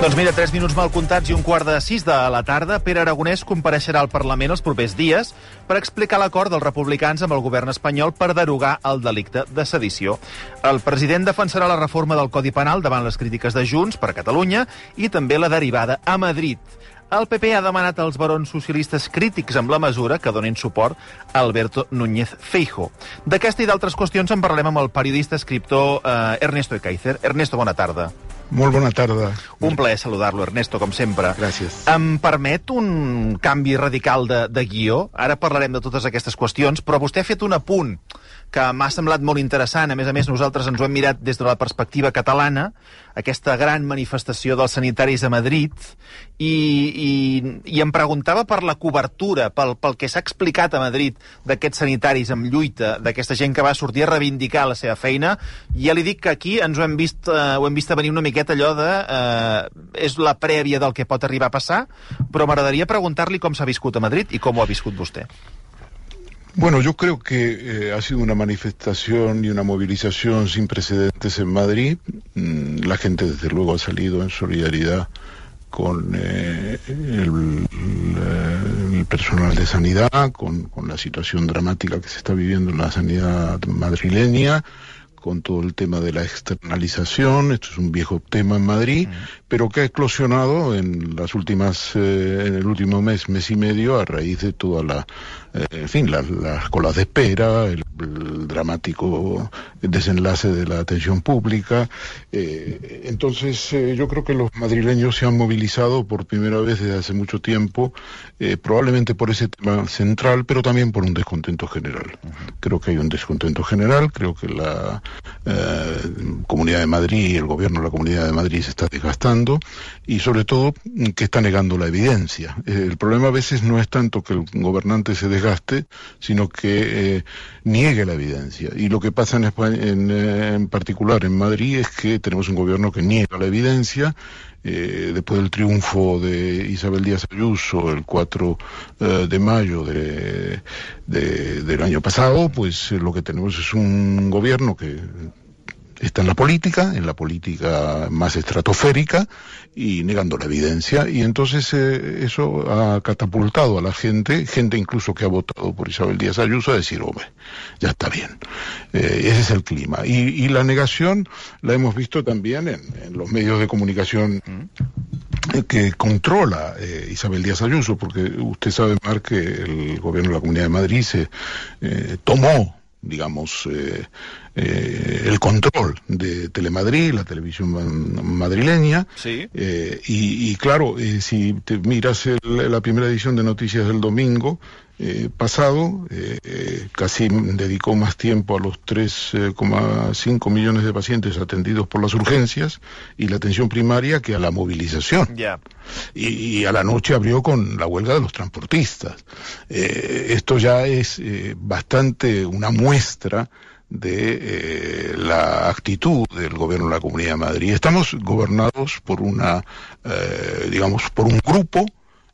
Doncs mira, 3 minuts mal comptats i un quart de 6 de la tarda, Pere Aragonès compareixerà al Parlament els propers dies per explicar l'acord dels republicans amb el govern espanyol per derogar el delicte de sedició. El president defensarà la reforma del Codi Penal davant les crítiques de Junts per Catalunya i també la derivada a Madrid. El PP ha demanat als barons socialistes crítics amb la mesura que donin suport a Alberto Núñez Feijo. D'aquesta i d'altres qüestions en parlem amb el periodista escriptor eh, Ernesto Ekaizer. Ernesto, bona tarda. Molt bona tarda. Un plaer saludar-lo, Ernesto, com sempre. Gràcies. Em permet un canvi radical de, de guió? Ara parlarem de totes aquestes qüestions, però vostè ha fet un apunt que m'ha semblat molt interessant. A més a més, nosaltres ens ho hem mirat des de la perspectiva catalana, aquesta gran manifestació dels sanitaris a Madrid, i, i, i em preguntava per la cobertura, pel, pel que s'ha explicat a Madrid d'aquests sanitaris amb lluita, d'aquesta gent que va sortir a reivindicar la seva feina. I ja li dic que aquí ens ho hem vist, eh, ho hem vist venir una miqueta allò de... Eh, és la prèvia del que pot arribar a passar, però m'agradaria preguntar-li com s'ha viscut a Madrid i com ho ha viscut vostè. Bueno, yo creo que eh, ha sido una manifestación y una movilización sin precedentes en Madrid. Mm, la gente, desde luego, ha salido en solidaridad con eh, el, el, personal de sanidad, con, con, la situación dramática que se está viviendo en la sanidad madrileña, con todo el tema de la externalización. Esto es un viejo tema en Madrid, mm. Pero que ha eclosionado en las últimas, eh, en el último mes, mes y medio, a raíz de toda la, eh, en fin, las, las colas de espera, el, dramático desenlace de la atención pública. Eh, entonces, yo creo que los madrileños se han movilizado por primera vez desde hace mucho tiempo, probablemente por ese tema central, pero también por un descontento general. Creo que hay un descontento general, creo que la Comunidad de Madrid, el gobierno de la Comunidad de Madrid se está desgastando y sobre todo que está negando la evidencia. Eh, el problema a veces no es tanto que el gobernante se desgaste, sino que eh, niegue la evidencia. Y lo que pasa en, España, en, en particular en Madrid es que tenemos un gobierno que niega la evidencia, eh, después del triunfo de Isabel Díaz Ayuso el 4 eh, de mayo de, de, del año pasado, pues eh, lo que tenemos es un gobierno que está en la política, en la política más estratosférica y negando la evidencia. Y entonces eh, eso ha catapultado a la gente, gente incluso que ha votado por Isabel Díaz Ayuso, a decir, hombre, ya está bien. Eh, ese es el clima. Y, y, la negación la hemos visto también en, en los medios de comunicación que controla eh, Isabel Díaz Ayuso, porque usted sabe, Mar, que el gobierno de la Comunidad de Madrid se tomó digamos, eh, eh, el control de Telemadrid, la televisión madrileña. Sí. Eh, y, y, claro, si te miras el, la primera edición de Noticias del domingo, eh, pasado, eh, casi dedicó más tiempo a los 3,5 millones de pacientes atendidos por las urgencias y la atención primaria que a la movilización. Yeah. Y, y, a la noche abrió con la huelga de los transportistas. Eh, esto ya es bastante una muestra de la actitud del gobierno de la Comunidad de Madrid. Estamos gobernados por una, digamos, por un grupo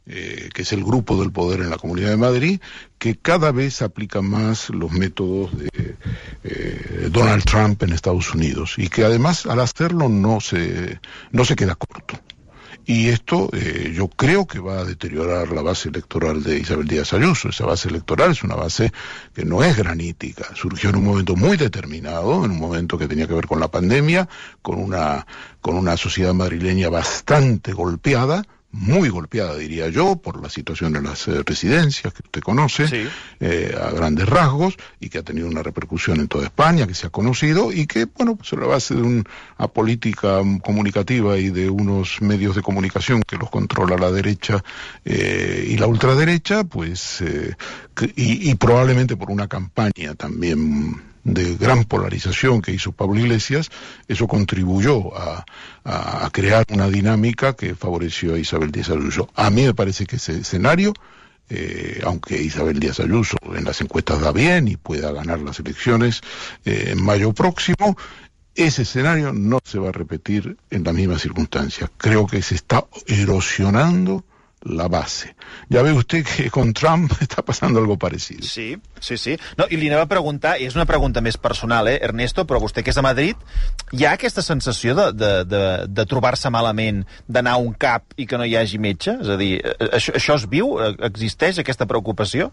eh, que es el grupo del poder en la Comunidad de Madrid, que cada vez aplica más los métodos de eh, Donald Trump en Estados Unidos y que además al hacerlo no se, no se queda corto. Y esto eh, yo creo que va a deteriorar la base electoral de Isabel Díaz Ayuso. Esa base electoral es una base que no es granítica. Surgió en un momento muy determinado, en un momento que tenía que ver con la pandemia, con una, con una sociedad madrileña bastante golpeada, muy golpeada, diría yo, por la situación de las eh, residencias que usted conoce, sí. eh, a grandes rasgos, y que ha tenido una repercusión en toda España, que se ha conocido, y que, bueno, pues a la base de una política comunicativa y de unos medios de comunicación que los controla la derecha eh, y la ultraderecha, pues, eh, que, y, y probablemente por una campaña también de gran polarización que hizo Pablo Iglesias, eso contribuyó a, crear una dinámica que favoreció a Isabel Díaz Ayuso. A mí me parece que ese escenario, eh, aunque Isabel Díaz Ayuso en las encuestas da bien y pueda ganar las elecciones eh, en mayo próximo, ese escenario no se va a repetir en las mismas circunstancias. Creo que se está erosionando la base. Ya ve usted que con Trump está pasando algo parecido. Sí, sí, sí. No, I li anava a preguntar, i és una pregunta més personal, eh, Ernesto, però vostè que és a Madrid, hi ha aquesta sensació de, de, de, de trobar-se malament, d'anar a un cap i que no hi hagi metge? És a dir, eh, això, això es viu? Existeix aquesta preocupació?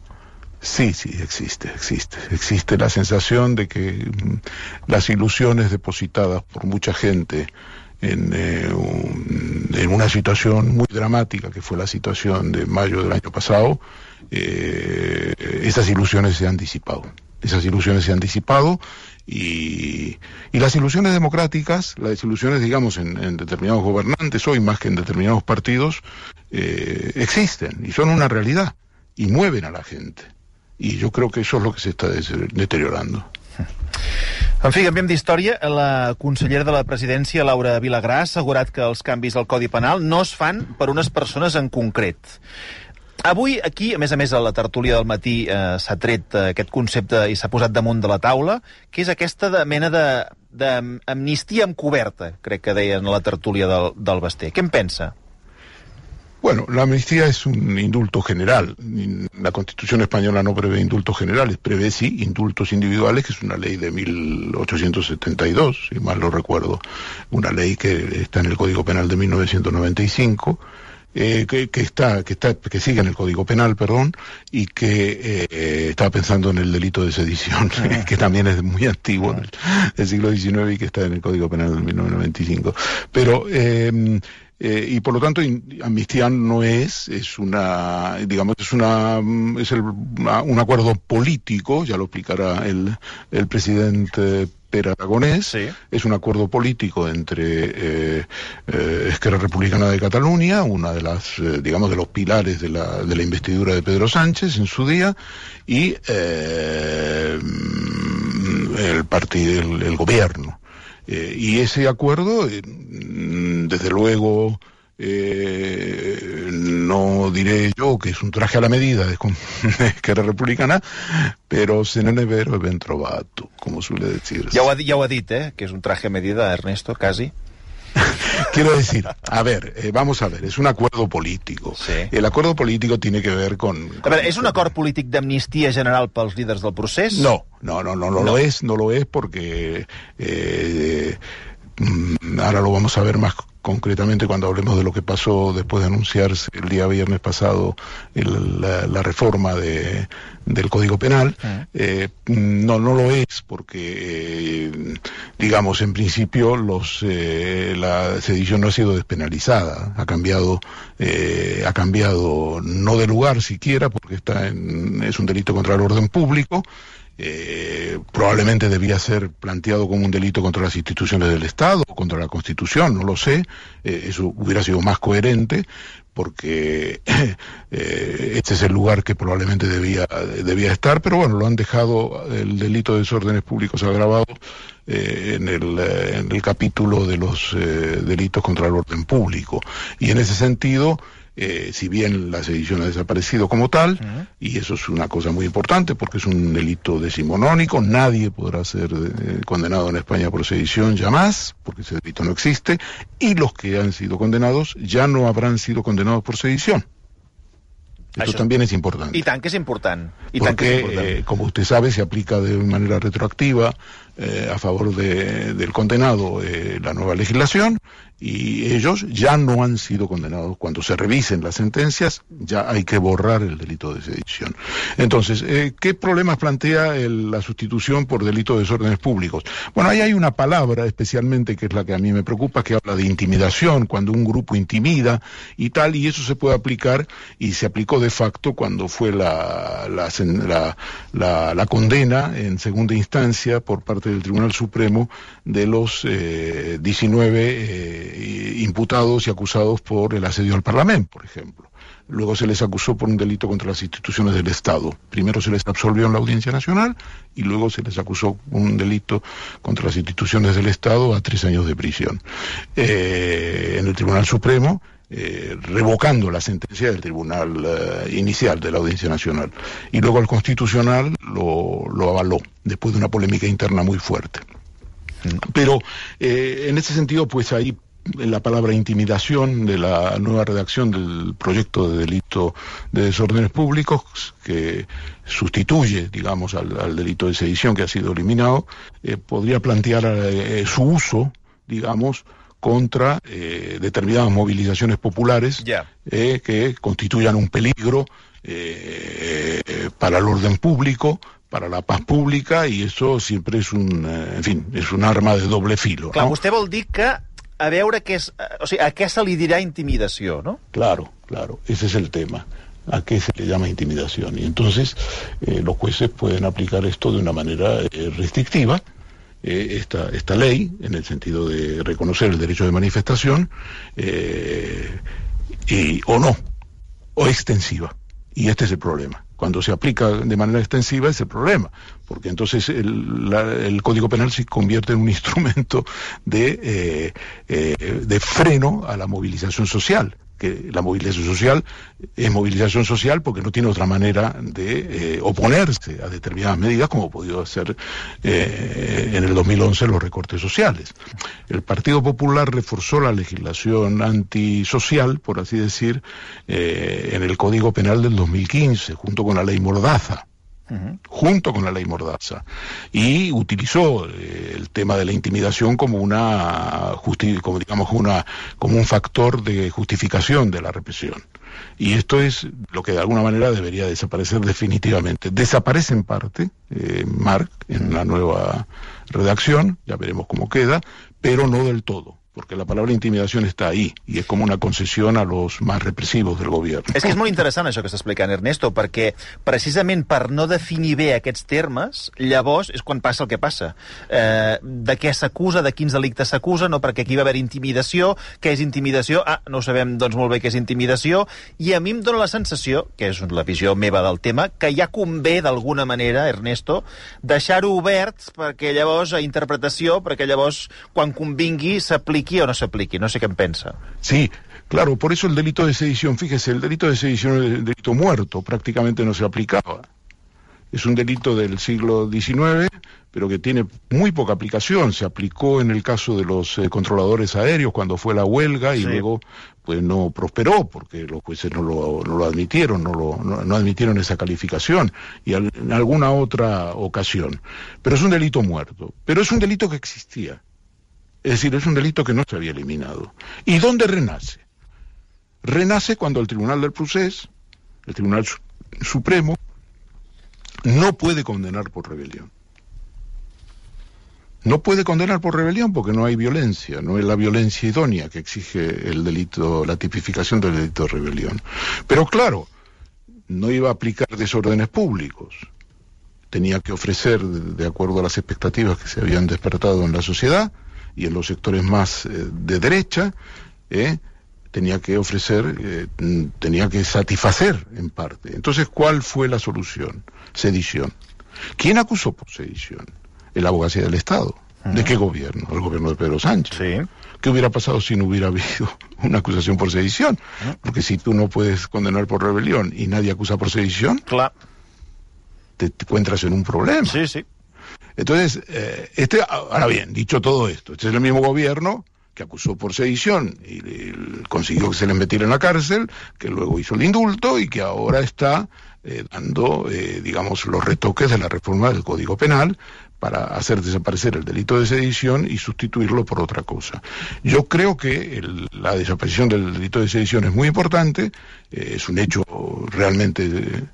Sí, sí, existe, existe. Existe la sensación de que mm, las ilusiones depositadas por mucha gente en, eh, en, una situación muy dramática, que fue la situación de mayo del año pasado, eh, esas ilusiones se han disipado. Esas ilusiones se han disipado y, y las ilusiones democráticas, las ilusiones, digamos, en, determinados gobernantes, hoy más que en determinados partidos, eh, existen y son una realidad y mueven a la gente. i jo crec que això és el que s'està deteriorando. En fi, canviem d'història. La consellera de la presidència, Laura Vilagrà, ha assegurat que els canvis al Codi Penal no es fan per unes persones en concret. Avui, aquí, a més a més, a la tertúlia del matí eh, s'ha tret eh, aquest concepte i s'ha posat damunt de la taula, que és aquesta de, mena d'amnistia encoberta, crec que deien a la tertúlia del, del Basté. Què en pensa? Bueno, la amnistía es un indulto general. La Constitución española no prevé indultos generales, prevé sí indultos individuales, que es una ley de 1872, si mal lo recuerdo, una ley que está en el Código Penal de 1995. Eh, que, que, está, que está, que sigue en el Código Penal, perdón, y que eh, estaba pensando en el delito de sedición, ah. que también es muy antiguo, del, del, siglo XIX y que está en el Código Penal de 1995. Pero eh, eh, y por lo tanto amnistía no es es una digamos es una es el, una, un acuerdo político ya lo explicará el, el presidente Aragonés sí. es un acuerdo político entre eh, eh, Esquerra Republicana de Cataluña, una de las, eh, digamos, de los pilares de la, de la investidura de Pedro Sánchez en su día, y eh, el partido, el, el gobierno. Eh, y ese acuerdo, eh, desde luego, eh, no diré yo que es un traje a la medida de, Esquerra Republicana, pero se e ben trovato, como suele ha, ja ho ha que és un traje a medida, Ernesto, casi. Quiero decir, a ver, eh, vamos a ver, es un acuerdo político. Sí. El acuerdo político tiene que ver con... con a ver, ¿es un acord polític d'amnistia general pels líders del procés? No, no, no, no, no, no. lo es, no lo es porque... Eh, mm, ahora lo vamos a ver más concretamente cuando hablemos de lo que pasó después de anunciarse el día viernes pasado el, la, la, reforma de, del Código Penal, eh, no, no lo es porque, eh, digamos, en principio los, eh, la sedición no ha sido despenalizada, ha cambiado, ha cambiado no de lugar siquiera porque está en, es un delito contra el orden público, eh, probablemente debía ser planteado como un delito contra las instituciones del Estado contra la Constitución, no lo sé, eh, eso hubiera sido más coherente porque eh, este es el lugar que probablemente debía, debía estar, pero bueno, lo han dejado el delito de desórdenes públicos agravado eh, en, el, en el capítulo de los delitos contra el orden público. Y en ese sentido, eh, si bien la sedición ha desaparecido como tal, uh -huh. y eso es una cosa muy importante porque es un delito decimonónico, nadie podrá ser eh, condenado en España por sedición ya más, porque ese delito no existe, y los que han sido condenados ya no habrán sido condenados por sedición. Eso Això también es importante. I tant que és important. I Porque. Eh, como usted sabe, se aplica de manera retroactiva eh, a favor de, del condenado eh, la nueva legislación y ellos ya no han sido condenados. Cuando se revisen las sentencias, ya hay que borrar el delito de sedición. Entonces, eh, ¿qué problemas plantea la sustitución por delito de desórdenes públicos? Bueno, ahí hay una palabra especialmente que es la que a mí me preocupa, que habla de intimidación, cuando un grupo intimida y tal, y eso se puede aplicar y se aplicó de facto cuando fue la, la, la, la condena en segunda instancia por parte del Tribunal Supremo de los eh, 19 eh, imputados y acusados por el asedio al Parlamento, por ejemplo. Luego se les acusó por un delito contra las instituciones del Estado. Primero se les absolvió en la Audiencia Nacional y luego se les acusó un delito contra las instituciones del Estado a tres años de prisión. Eh, en el Tribunal Supremo eh, revocando la sentencia del tribunal eh, inicial de la Audiencia Nacional. Y luego el Constitucional lo, lo avaló, después de una polémica interna muy fuerte. Pero eh, en ese sentido, pues ahí la palabra intimidación de la nueva redacción del proyecto de delito de desórdenes públicos que sustituye, digamos, al, delito de sedición que ha sido eliminado, podría plantear su uso, digamos, contra eh, determinadas movilizaciones populares que constituyan un peligro para el orden público, para la paz pública y eso siempre es un, en fin, es un arma de doble filo. Clar, no? vostè vol dir que a veure què és, o sigui, a què se li dirà intimidació, ¿no? Claro, claro, ese es el tema. ¿A qué se le llama intimidación? Y entonces eh, los jueces pueden aplicar esto de una manera eh, restrictiva, eh, esta, esta ley, en el sentido de reconocer el derecho de manifestación, eh, y, o no, o extensiva. Y este es el problema. Cuando se aplica de manera extensiva es el problema, porque entonces el, Código Penal se convierte en un instrumento de, eh, de freno a la movilización social que la movilización social es movilización social porque no tiene otra manera de eh, oponerse a determinadas medidas como ha podido hacer eh, en el 2011 los recortes sociales. El Partido Popular reforzó la legislación antisocial, por así decir, eh, en el Código Penal del 2015, junto con la ley Mordaza junto con la ley Mordaza, y utilizó eh, el tema de la intimidación como una como digamos una como un factor de justificación de la represión. Y esto es lo que de alguna manera debería desaparecer definitivamente. Desaparece en parte, eh, Marc, en la nueva redacción, ya veremos cómo queda, pero no del todo porque la palabra intimidación està ahí i és com una concessió a los más repressivos del govern. És que és molt interessant això que està explicant Ernesto, perquè precisament per no definir bé aquests termes, llavors és quan passa el que passa. Eh, de què s'acusa, de quins delictes s'acusa, no perquè aquí va haver intimidació, què és intimidació? Ah, no sabem doncs molt bé què és intimidació, i a mi em dóna la sensació, que és la visió meva del tema, que ja convé d'alguna manera, Ernesto, deixar-ho obert perquè llavors a interpretació, perquè llavors quan convingui s'apliqui apliqui o no se apliqui. No sé qué piensa. Sí, claro, por eso el delito de sedición, fíjese, el delito de sedición es el delito muerto, prácticamente no se aplicaba. Es un delito del siglo XIX, pero que tiene muy poca aplicación. Se aplicó en el caso de los eh, controladores aéreos cuando fue la huelga y sí. luego pues no prosperó porque los jueces no lo, no lo admitieron, no, lo, no, no, admitieron esa calificación y al, en alguna otra ocasión. Pero es un delito muerto. Pero es un delito que existía. Es decir, es un delito que no se había eliminado. ¿Y dónde renace? Renace cuando el Tribunal del Procés, el Tribunal Supremo, no puede condenar por rebelión. No puede condenar por rebelión porque no hay violencia, no es la violencia idónea que exige el delito, la tipificación del delito de rebelión. Pero claro, no iba a aplicar desórdenes públicos. Tenía que ofrecer, de acuerdo a las expectativas que se habían despertado en la sociedad, y en los sectores más eh, de derecha, eh, tenía que ofrecer, eh, tenía que satisfacer en parte. Entonces, ¿cuál fue la solución? Sedición. ¿Quién acusó por sedición? El abogacía del Estado. ¿De qué gobierno? El gobierno de Pedro Sánchez. Sí. ¿Qué hubiera pasado si no hubiera habido una acusación por sedición? Porque si tú no puedes condenar por rebelión y nadie acusa por sedición, claro. te, te encuentras en un problema. Sí, sí. Entonces, eh, este, ahora bien, dicho todo esto, este es el mismo gobierno que acusó por sedición y, consiguió que se les metiera en la cárcel, que luego hizo el indulto y que ahora está eh, dando, eh, digamos, los retoques de la reforma del Código Penal para hacer desaparecer el delito de sedición y sustituirlo por otra cosa. Yo creo que la desaparición del delito de sedición es muy importante, es un hecho realmente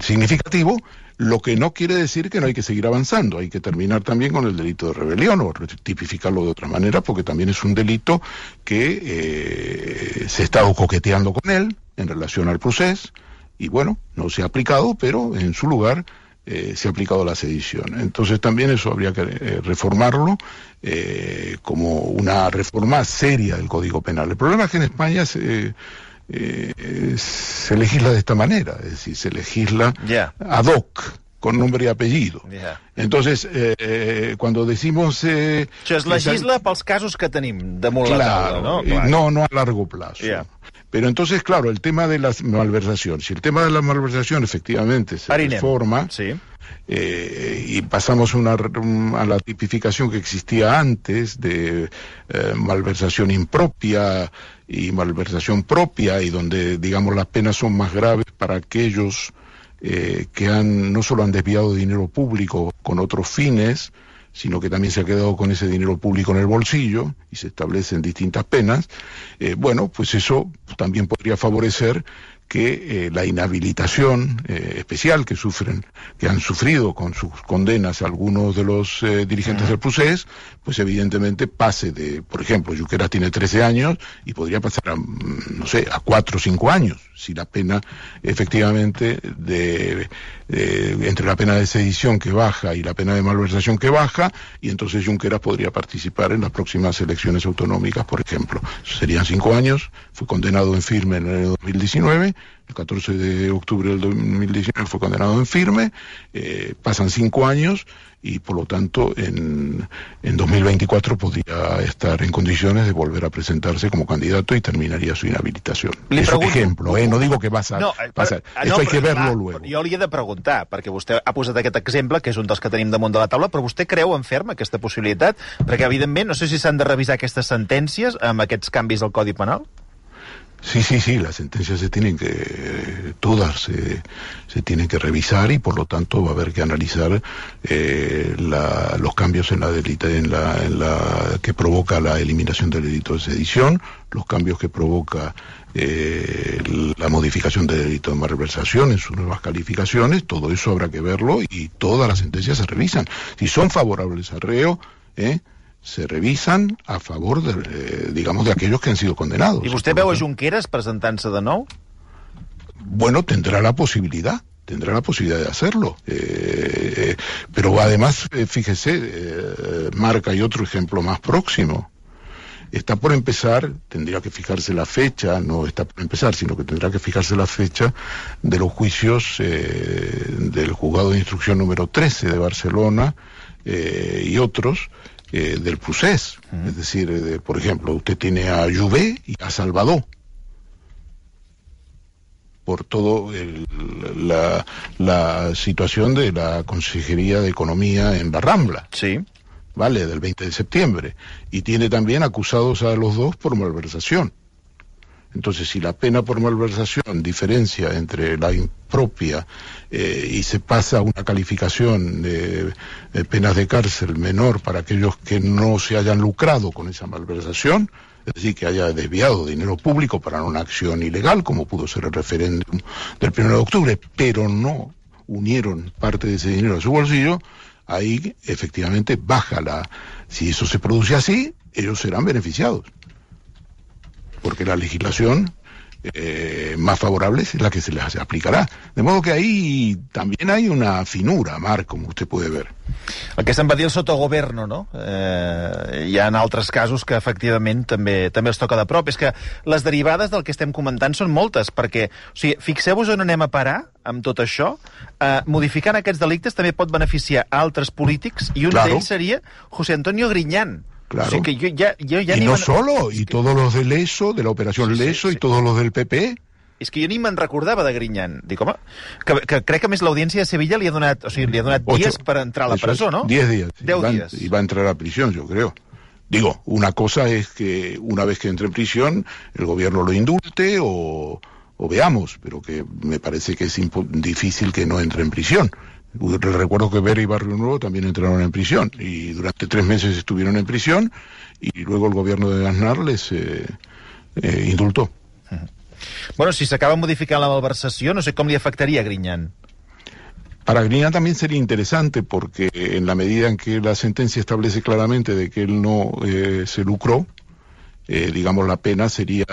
significativo, lo que no quiere decir que no hay que seguir avanzando, hay que terminar también con el delito de rebelión o tipificarlo de otra manera, porque también es un delito que eh, se está coqueteando con él en relación al proceso, y bueno, no se ha aplicado, pero en su lugar eh, se ha aplicado la sedición. Entonces también eso habría que eh, reformarlo como una reforma seria del Código Penal. El problema es que en España se eh, se legisla de esta manera, es decir, se legisla yeah. ad hoc, con nombre y apellido. Yeah. Entonces, eh, eh, cuando decimos... Eh, Això es legisla esa... pels casos que tenim damunt claro, la taula, no? Clar. No, no a largo plazo. Yeah. Pero entonces, claro, el tema de la malversación, si el tema de la malversación efectivamente se Arinem. reforma, Sí. Eh, y pasamos una, a la tipificación que existía antes de eh, malversación impropia y malversación propia, y donde, digamos, las penas son más graves para aquellos eh, que han no solo han desviado dinero público con otros fines, sino que también se ha quedado con ese dinero público en el bolsillo y se establecen distintas penas, bueno, pues eso también podría favorecer que eh, la inhabilitación eh, especial que sufren, que han sufrido con sus condenas algunos de los eh, dirigentes del PUSES, pues evidentemente pase de, por ejemplo, Junqueras tiene 13 años y podría pasar a, mm, no sé, a 4 o 5 años, si la pena efectivamente de, de- entre la pena de sedición que baja y la pena de malversación que baja, y entonces Junqueras podría participar en las próximas elecciones autonómicas, por ejemplo. Serían 5 años, fue condenado en firme en el año 2019, el 14 de octubre del 2019 fue condenado en firme, eh, pasan 5 años y por lo tanto en, en 2024 podría estar en condiciones de volver a presentarse como candidato y terminaría su inhabilitación. Li es un pregunto- ejemplo, ¿eh? no digo que va a No, eh, pasar. però- Esto hay que verlo luego. Jo li he de preguntar, perquè vostè ha posat aquest exemple, que és un dels que tenim damunt de la taula, però vostè creu en ferma aquesta possibilitat? Perquè, evidentment, no sé si s'han de revisar aquestes sentències amb aquests canvis al Codi Penal. Sí, sí, sí, las sentencias se tienen que, todas se, tienen que revisar y por lo tanto va a haber que analizar eh, los cambios en la delita, en la que provoca la eliminación del delito de sedición, los cambios que provoca eh, la modificación del delito de malversación en sus nuevas calificaciones, todo eso habrá que verlo y todas las sentencias se revisan. Si son favorables al reo, ¿eh? Se revisan a favor de, eh, digamos, de aquellos que han sido condenados. Vostè Por veu a Junqueras presentant-se de nou? bueno, tendrá la posibilidad, tendrá la posibilidad de hacerlo. Eh, eh, pero además, eh, fíjese, marca y otro ejemplo más próximo. Está por empezar, tendría que fijarse la fecha, no está por empezar, sino que tendrá que fijarse la fecha de los juicios del juzgado de instrucción número 13 de Barcelona y otros eh, del Procés. Es decir, eh, por ejemplo, usted tiene a Juvé y a Salvador por todo el- la, la situación de la Consejería de Economía en la Rambla, Sí. ¿vale? Del 20 de septiembre. Y tiene también acusados a los dos por malversación. Entonces, si la pena por malversación diferencia entre la impropia eh, y se pasa a una calificación de, de penas de cárcel menor para aquellos que no se hayan lucrado con esa malversación, es decir, que haya desviado dinero público para una acción ilegal, como pudo ser el referéndum del 1 de octubre, pero no unieron parte de ese dinero a su bolsillo, ahí efectivamente baja la... Si eso se produce así, ellos serán beneficiados porque la legislación eh, más favorable es la que se les aplicará. De modo que ahí también hay una finura, Marc, como usted puede ver. El que se'n va dir el sotogoverno, no? Eh, hi ha altres casos que efectivament també també els toca de prop. És que les derivades del que estem comentant són moltes, perquè, o sigui, fixeu-vos on anem a parar amb tot això. Eh, modificant aquests delictes també pot beneficiar a altres polítics i un Claro. d'ells seria José Antonio Griñán. Claro. O que y no solo, y todos los del ESO, de la operación Sí, LESO, sí. y todos los del PP. És que jo ni me'n recordava de Griñán. Dic, home, que, que crec que més l'Audiència de Sevilla li ha donat, o sigui, li ha donat Ocho. dies per entrar a la Eso presó, es, no? Diez días. Deu y, va, dies. y va a entrar a prisión, yo creo. Digo, una cosa es que una vez que entre en prisión, el gobierno lo indulte o, o veamos, pero que me parece que es difícil que no entre en prisión. Recuerdo que Vera y Barrio Nuevo también entraron en prisión y durante tres meses estuvieron en prisión y luego el gobierno de Aznar les eh, eh, indultó. Bueno, si s'acaba modificant la malversació, no sé com li afectaria a Griñán. Para Grina también sería interesante porque en la medida en que la sentencia establece claramente de que él no eh, se lucró, eh, digamos la pena sería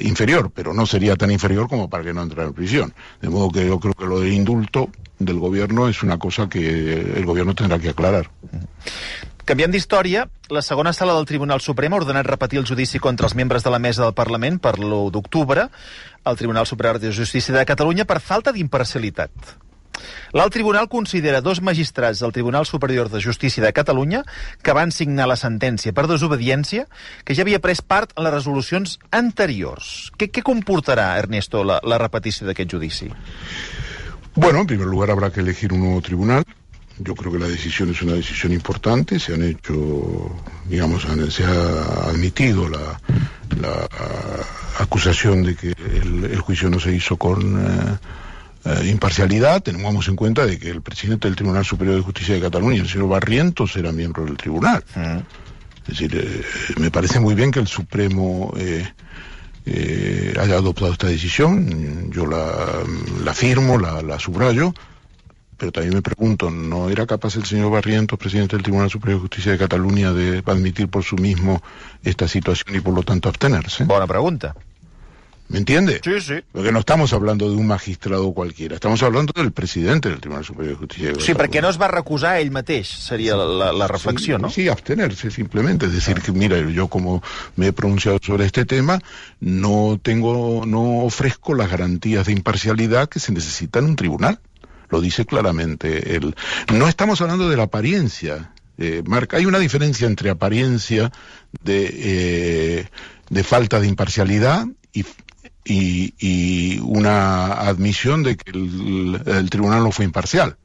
inferior, pero no sería tan inferior como para que no entrara en prisión. De modo que yo creo que lo del indulto del gobierno es una cosa que el gobierno tendrá que aclarar. Canviant d'història, la segona sala del Tribunal Suprem ha ordenat repetir el judici contra els membres de la mesa del Parlament per l'1 d'octubre al Tribunal Superior de Justícia de Catalunya per falta d'imparcialitat. L'alt tribunal considera dos magistrats del Tribunal Superior de Justícia de Catalunya que van signar la sentència per desobediència que ja havia pres part en les resolucions anteriors. Què, què comportarà, Ernesto, la, la repetició d'aquest judici? Bueno, en primer lugar habrá que elegir un nuevo tribunal. Yo creo que la decisión es una decisión importante. Se han hecho, digamos, se ha admitido la, la acusación de que el, el, juicio no se hizo con eh, eh, imparcialidad. Tengamos en cuenta de que el presidente del Tribunal Superior de Justicia de Cataluña, el señor Barrientos, era miembro del tribunal. Mm. Es decir, eh, me parece muy bien que el Supremo haya adoptado esta decisión. Yo la, la firmo, la, la subrayo pero también me pregunto, ¿no era capaz el señor Barrientos, presidente del Tribunal Superior de Justicia de Cataluña, de admitir por sí mismo esta situación y por lo tanto abstenerse? Buena pregunta. ¿Me entiende? Sí, sí. Porque no estamos hablando de un magistrado cualquiera, estamos hablando del presidente del Tribunal Superior de Justicia de. Sí, perquè no es va recusar ell mateix, seria la, la reflexió, sí, ¿no? Sí, abstenerse simplemente, es decir, que mira, yo como me he pronunciado sobre este tema, no tengo, no ofrezco las garantías de imparcialidad que se necesitan en un tribunal lo dice claramente él. No estamos hablando de la apariencia, eh, Marca. Hay una diferencia entre apariencia de, eh, de falta de imparcialidad y, y, y, una admisión de que el, el tribunal no fue imparcial.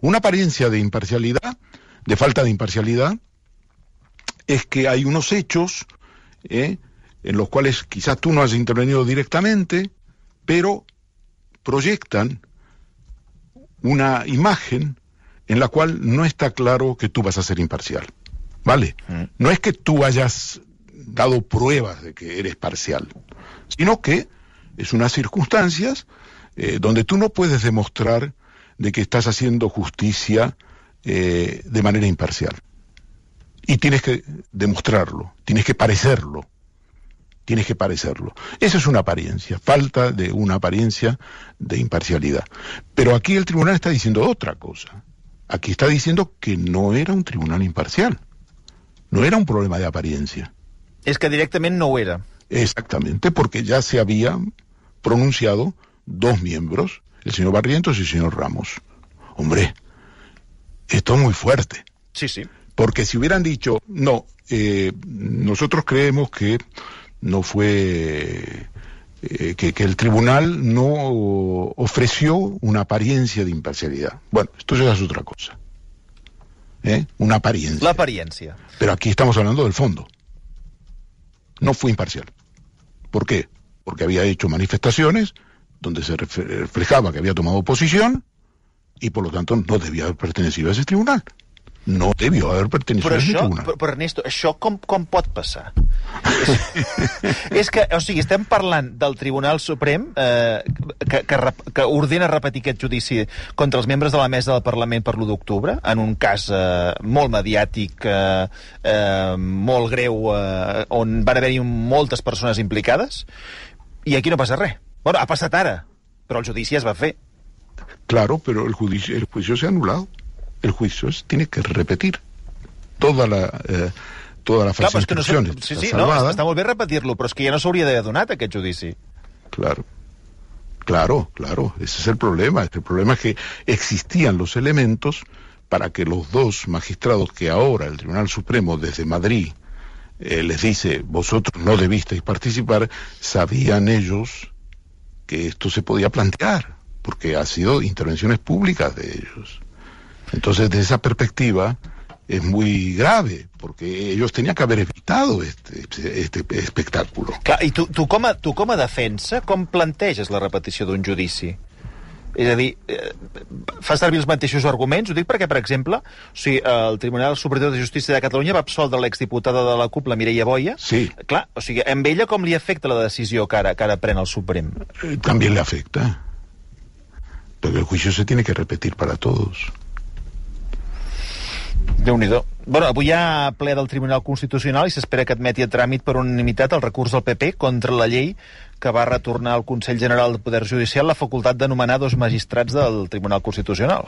Una apariencia de imparcialidad, de falta de imparcialidad, es que hay unos hechos eh, en los cuales quizás tú no has intervenido directamente, pero proyectan una imagen en la cual no está claro que tú vas a ser imparcial. ¿Vale? Mm. No es que tú hayas dado pruebas de que eres parcial, sino que es unas circunstancias eh, donde tú no puedes demostrar de que estás haciendo justicia eh, de manera imparcial. Y tienes que demostrarlo, tienes que parecerlo tienes que parecerlo. Esa es una apariencia, falta de una apariencia de imparcialidad. Pero aquí el tribunal está diciendo otra cosa. Aquí está diciendo que no era un tribunal imparcial. No era un problema de apariencia. Es que directamente no era. Exactamente, porque ya se habían pronunciado dos miembros, el señor Barrientos y el señor Ramos. Hombre, esto es muy fuerte. Sí, sí. Porque si hubieran dicho, no, eh, nosotros creemos que no fue eh, que, que, el tribunal no ofreció una apariencia de imparcialidad. Bueno, esto ya es otra cosa. ¿Eh? Una apariencia. La apariencia. Pero aquí estamos hablando del fondo. No fue imparcial. ¿Por qué? Porque había hecho manifestaciones donde se reflejaba que había tomado posición y por lo tanto no debía haber pertenecido a ese tribunal. No debió haver pertenecido però a això, ninguna. Però, però Ernesto, això com, com pot passar? és, és que, o sigui, estem parlant del Tribunal Suprem eh, que, que, que ordena repetir aquest judici contra els membres de la mesa del Parlament per l'1 d'octubre, en un cas eh, molt mediàtic, eh, eh, molt greu, eh, on van haver-hi moltes persones implicades, i aquí no passa res. Bueno, ha passat ara, però el judici es va fer. Claro, pero el juicio, el juicio se ha anulado. El juicio tiene que repetir toda la... Eh, toda la fase Clar, que no sí, sí, no, està molt bé repetir-lo, però és que ja no s'hauria d'haver donat aquest judici. Claro. Claro, claro, ese es el problema. El problema es que existían los elementos para que los dos magistrados que ahora el Tribunal Supremo desde Madrid eh, les dice, vosotros no debisteis participar, sabían ellos que esto se podía plantear, porque ha sido intervenciones públicas de ellos. Entonces, de esa perspectiva, es muy grave, porque ellos tenían que haver evitado este, este espectáculo. Clar, i tu, tu, com a, tu com a defensa, com planteges la repetició d'un judici? És a dir, eh, fa servir els mateixos arguments? Ho dic perquè, per exemple, o sigui, el Tribunal Superior de Justícia de Catalunya va absoldre l'exdiputada de la CUP, la Mireia Boia. Sí. Clar, o sigui, amb ella com li afecta la decisió que ara, que ara pren el Suprem? Eh, també le afecta. Porque el juicio se tiene que repetir para todos déu nhi Bueno, avui hi ha ple del Tribunal Constitucional i s'espera que admeti a tràmit per unanimitat el recurs del PP contra la llei que va retornar al Consell General del Poder Judicial la facultat de nomenar dos magistrats del Tribunal Constitucional.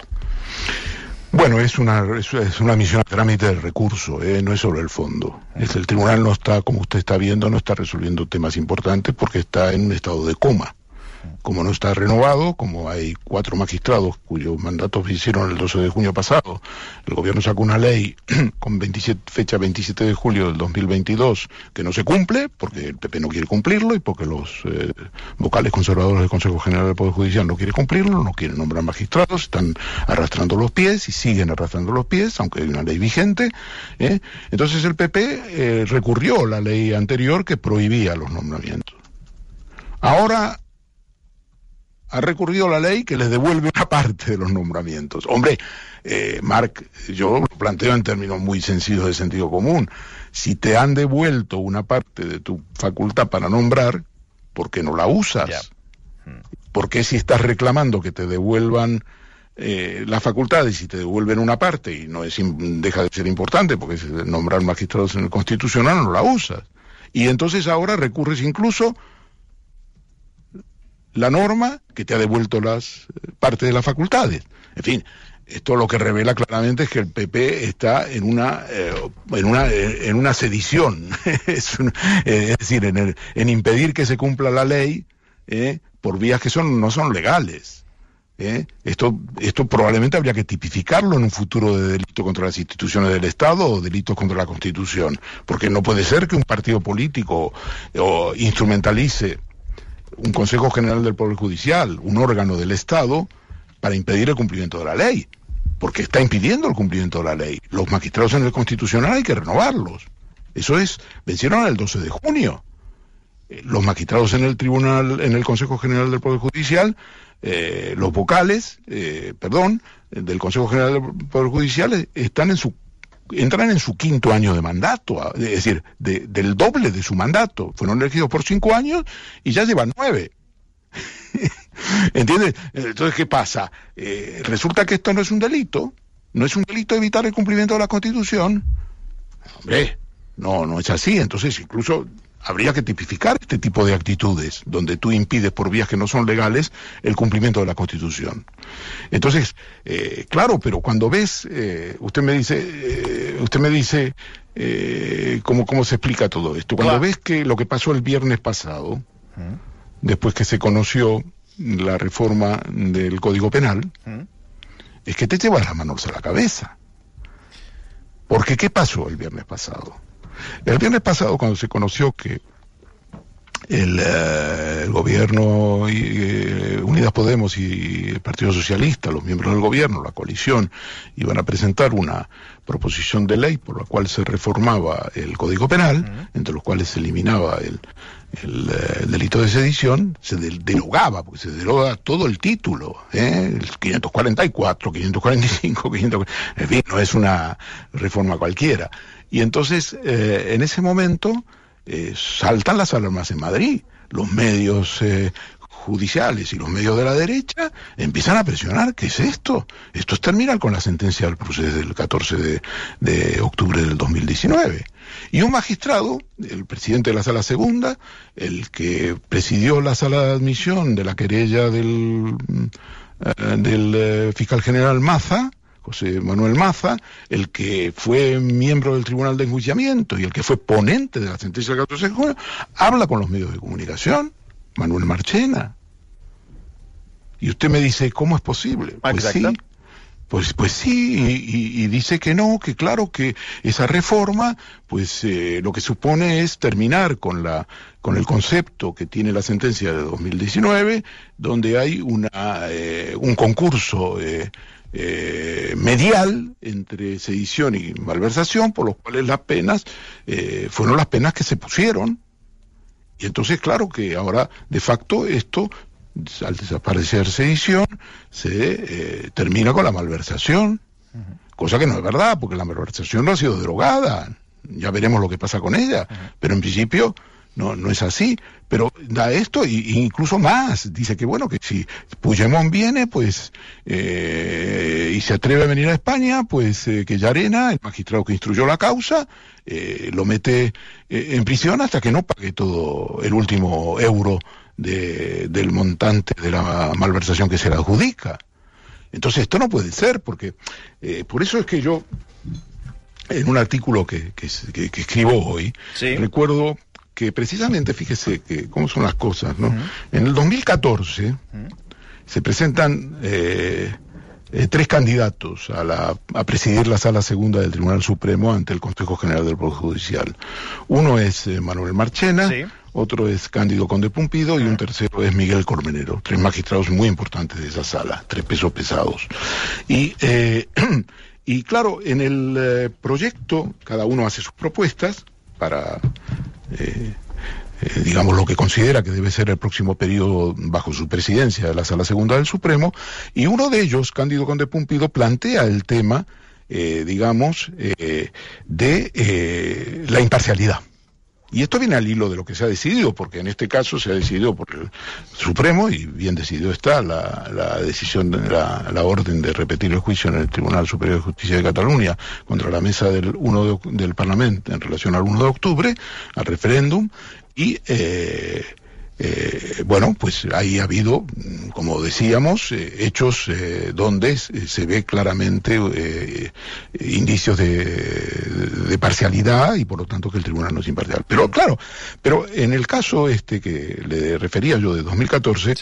Bueno, es una, es, una misión a trámite del recurso, ¿eh? no es sobre el fondo. El tribunal no está, como usted está viendo, no está resolviendo temas importantes porque está en un estado de coma. Como no está renovado, como hay cuatro magistrados cuyos mandatos hicieron el 12 de junio pasado, el gobierno sacó una ley con 27, fecha 27 de julio del 2022 que no se cumple, porque el PP no quiere cumplirlo y porque los eh, vocales conservadores del Consejo General del Poder Judicial no quieren cumplirlo, no quieren nombrar magistrados, están arrastrando los pies y siguen arrastrando los pies, aunque hay una ley vigente. ¿eh? Entonces el PP eh, recurrió a la ley anterior que prohibía los nombramientos. Ahora ha recurrido a la ley que les devuelve una parte de los nombramientos. Hombre, eh, Marc, yo lo planteo en términos muy sencillos de sentido común. Si te han devuelto una parte de tu facultad para nombrar, ¿por qué no la usas? ¿Por qué si estás reclamando que te devuelvan eh, la facultad y si te devuelven una parte y no es deja de ser importante porque nombrar magistrados en el constitucional no la usas? Y entonces ahora recurres incluso la norma que te ha devuelto las eh, parte de las facultades. En fin, esto lo que revela claramente es que el PP está en una eh, en una eh, en una sedición, es, decir, en, en, impedir que se cumpla la ley por vías que son no son legales. Esto, esto probablemente habría que tipificarlo en un futuro de delito contra las instituciones del Estado o delitos contra la Constitución, porque no puede ser que un partido político o instrumentalice un Consejo General del Poder Judicial, un órgano del Estado, para impedir el cumplimiento de la ley, porque está impidiendo el cumplimiento de la ley. Los magistrados en el Constitucional hay que renovarlos. Eso es, vencieron el 12 de junio. Eh, los magistrados en el Tribunal, en el Consejo General del Poder Judicial, eh, los vocales, eh, perdón, del Consejo General del Poder Judicial están en su entran en su quinto año de mandato, es decir, del doble de su mandato. Fueron elegidos por cinco años y ya llevan nueve. ¿Entiendes? Entonces, ¿qué pasa? Eh, resulta que esto no es un delito. No es un delito evitar el cumplimiento de la Constitución. Hombre, no, no es así. Entonces, incluso habría que tipificar este tipo de actitudes, donde tú impides por vías que no son legales el cumplimiento de la Constitución. Entonces, eh, claro, pero cuando ves, eh, usted me dice, eh, usted me dice cómo, cómo se explica todo esto. Cuando ves que lo que pasó el viernes pasado, después que se conoció la reforma del Código Penal, es que te llevas las manos a la cabeza. Porque ¿qué pasó el viernes pasado? El viernes pasado, cuando se conoció que el, eh, gobierno eh, Unidas Podemos y el Partido Socialista, los miembros del gobierno, la coalición, iban a presentar una proposición de ley por la cual se reformaba el Código Penal, entre los cuales se eliminaba el, eh, delito de sedición, se derogaba, porque se deroga todo el título, el 544, 545, 500, en fin, no es una reforma cualquiera. Y entonces, eh, en ese momento, eh, saltan las alarmas en Madrid. Los medios eh, judiciales y los medios de la derecha empiezan a presionar. ¿Qué es esto? Esto es terminar con la sentencia del proceso del 14 de, de, octubre del 2019. Y un magistrado, el presidente de la sala segunda, el que presidió la sala de admisión de la querella del, del fiscal general Maza, José Manuel Maza, el que fue miembro del Tribunal de Enjuiciamiento y el que fue ponente de la sentencia del 14 de junio, habla con los medios de comunicación, Manuel Marchena. Y usted me dice, ¿cómo es posible? Pues sí, pues, pues sí, y, dice que no, que claro que esa reforma, pues eh, lo que supone es terminar con la con el concepto que tiene la sentencia de 2019, donde hay una eh, un concurso eh, eh, medial entre sedición y malversación, por los cuales las penas eh, fueron las penas que se pusieron. Y entonces, claro que ahora, de facto, esto, al desaparecer sedición, se eh, termina con la malversación, cosa que no es verdad, porque la malversación no ha sido derogada. Ya veremos lo que pasa con ella, pero en principio no, no es así. Pero da esto e incluso más. Dice que bueno, que si Puigdemont viene, pues, eh, y se atreve a venir a España, pues eh, que Yarena, el magistrado que instruyó la causa, eh, lo mete en prisión hasta que no pague todo el último euro de, del montante de la malversación que se le adjudica. Entonces esto no puede ser, porque por eso es que yo, en un artículo que, que, escribo hoy, recuerdo que precisamente, fíjese que cómo son las cosas, ¿no? En el 2014 se presentan eh, eh, tres candidatos a, la, a presidir la sala segunda del Tribunal Supremo ante el Consejo General del Poder Judicial. Uno es eh, Manuel Marchena, otro es Cándido Conde Pumpido y un tercero es Miguel Cormenero. Tres magistrados muy importantes de esa sala, tres pesos pesados. Y, eh, y claro, en el proyecto cada uno hace sus propuestas para eh, digamos, lo que considera que debe ser el próximo periodo bajo su presidencia de la Sala Segunda del Supremo, y uno de ellos, Cándido Conde Pumpido, plantea el tema, eh, digamos, eh, de la imparcialidad. Y esto viene al hilo de lo que se ha decidido, porque en este caso se ha decidido por el Supremo, y bien decidido está la, decisión, la, orden de repetir el juicio en el Tribunal Superior de Justicia de Cataluña contra la mesa del, 1 del Parlamento en relación al 1 de octubre, al referéndum, y eh, eh, bueno, pues ahí ha habido, como decíamos, eh, hechos donde se ve claramente indicios de, parcialidad y por lo tanto que el tribunal no es imparcial. Pero claro, pero en el caso este que le refería yo de 2014,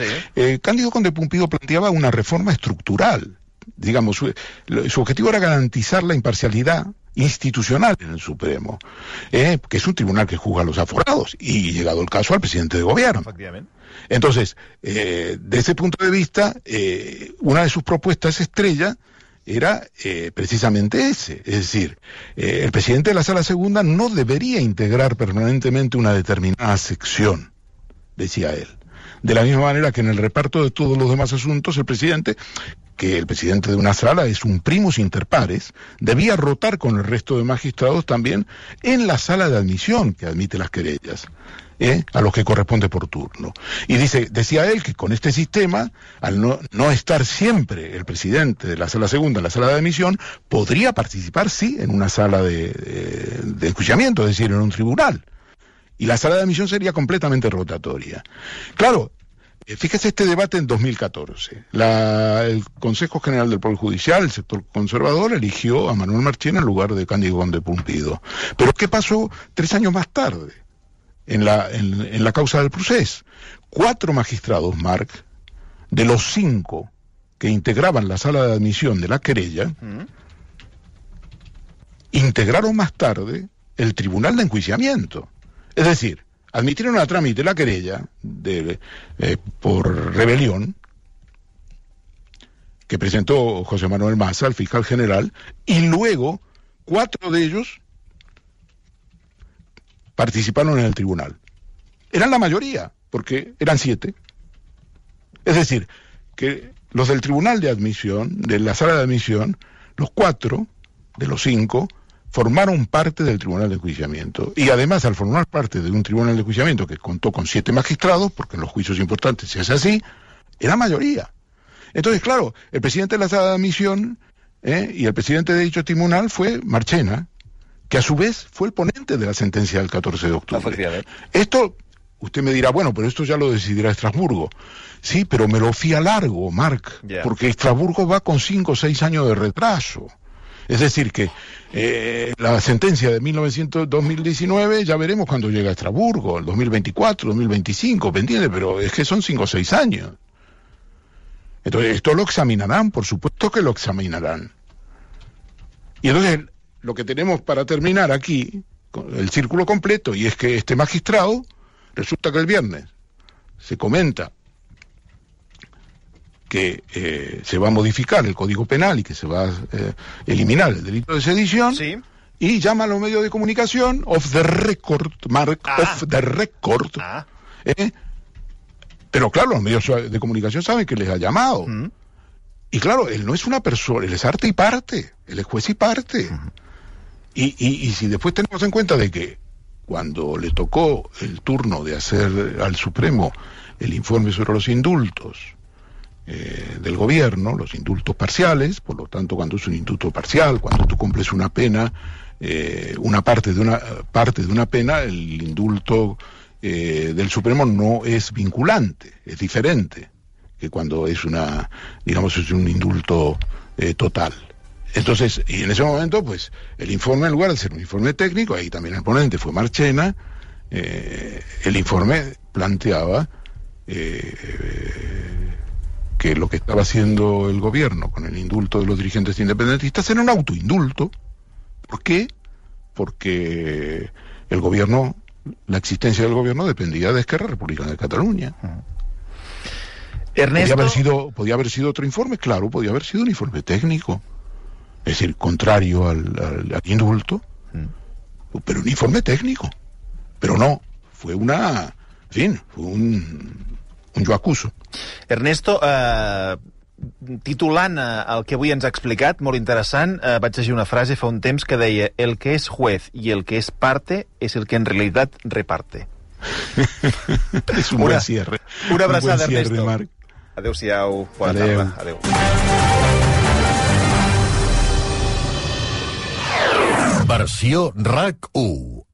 Cándido Conde Pumpido planteaba una reforma estructural. Digamos, su objetivo era garantizar la imparcialidad institucional en el Supremo, eh, que es un tribunal que juzga a los aforados, y llegado el caso al presidente de gobierno. Entonces, eh, de ese punto de vista, eh, una de sus propuestas estrella era precisamente ese, es decir, el presidente de la Sala Segunda no debería integrar permanentemente una determinada sección, decía él. De la misma manera que en el reparto de todos los demás asuntos, el presidente que el presidente de una sala es un primus inter pares, debía rotar con el resto de magistrados también en la sala de admisión que admite las querellas. ¿eh? a los que corresponde por turno. Y dice, decía él que con este sistema, al no, no, estar siempre el presidente de la sala segunda en la sala de admisión, podría participar, sí, en una sala de, de, de enjuiciamiento, es decir, en un tribunal. Y la sala de admisión sería completamente rotatoria. Claro, eh, fíjese este debate en 2014. el Consejo General del Poder Judicial, el sector conservador, eligió a Manuel Marchena en lugar de Cándido Conde Pumpido. Pero ¿qué pasó tres años más tarde? En la, en, la causa del procés. Cuatro magistrados, Marc, de los cinco que integraban la sala de admisión de la querella, integraron más tarde el Tribunal de Enjuiciamiento. Es decir, admitieron a trámite la querella de, eh, por rebelión que presentó José Manuel Maza, el fiscal general, y luego cuatro de ellos participaron en el tribunal. Eran la mayoría, porque eran siete. Es decir, que los del tribunal de admisión, de la sala de admisión, los cuatro de los cinco, formaron parte del Tribunal de Enjuiciamiento. Y además, al formar parte de un Tribunal de Enjuiciamiento que contó con siete magistrados, porque en los juicios importantes se hace así, era mayoría. Entonces, claro, el presidente de la sala de admisión ¿eh? y el presidente de dicho tribunal fue Marchena, que a su vez fue el ponente de la sentencia del 14 de octubre. Esto, usted me dirá, bueno, pero esto ya lo decidirá Estrasburgo. Sí, pero me lo fía largo, Marc, porque Estrasburgo va con cinco o seis años de retraso. Es decir, que eh, la sentencia de 1900, 2019 ya veremos cuando llega a Estrasburgo, el 2024, 2025, pendiente, pero es que son cinco o seis años. Entonces, esto lo examinarán, por supuesto que lo examinarán. Y entonces, lo que tenemos para terminar aquí, el círculo completo, y es que este magistrado, resulta que el viernes se comenta que eh, se va a modificar el Código Penal y que se va a eh, eliminar el delito de sedición. Y llama a los medios de comunicación off the record, Mark, ah. off the record. Ah. ¿eh? Pero claro, los medios de comunicación saben que les ha llamado. Mm. Y claro, él no es una persona, él es arte y parte, él es juez y parte. y, y, y si después tenemos en cuenta de que cuando le tocó el turno de hacer al Supremo el informe sobre los indultos, eh, del gobierno, los indultos parciales, por lo tanto cuando es un indulto parcial, cuando tú cumples una pena, eh, una parte de una parte de una pena, el indulto eh, del Supremo no es vinculante, es diferente que cuando es una, digamos, es un indulto total. Entonces, y en ese momento, pues, el informe, en lugar de ser un informe técnico, ahí también el ponente fue Marchena, el informe planteaba que lo que estaba haciendo el gobierno con el indulto de los dirigentes independentistas era un autoindulto. ¿Por qué? Porque el gobierno, la existencia del gobierno dependía de Esquerra Republicana de Cataluña. Ernesto... ¿Podía haber, sido, ¿Podía haber sido otro informe? Claro, podía haber sido un informe técnico. Es decir, contrario al, al, al indulto, pero un informe técnico. Pero no, fue una, en fin, fue un jo acuso. Ernesto, eh, titulant eh, el que avui ens ha explicat, molt interessant, eh, vaig llegir una frase fa un temps que deia el que és juez i el que és parte és el que en realitat reparte. és un una, buen cierre. Una abraçada, un Ernesto. Marc. Adéu-siau, bona Adéu. tarda. Adéu. Versió RAC 1.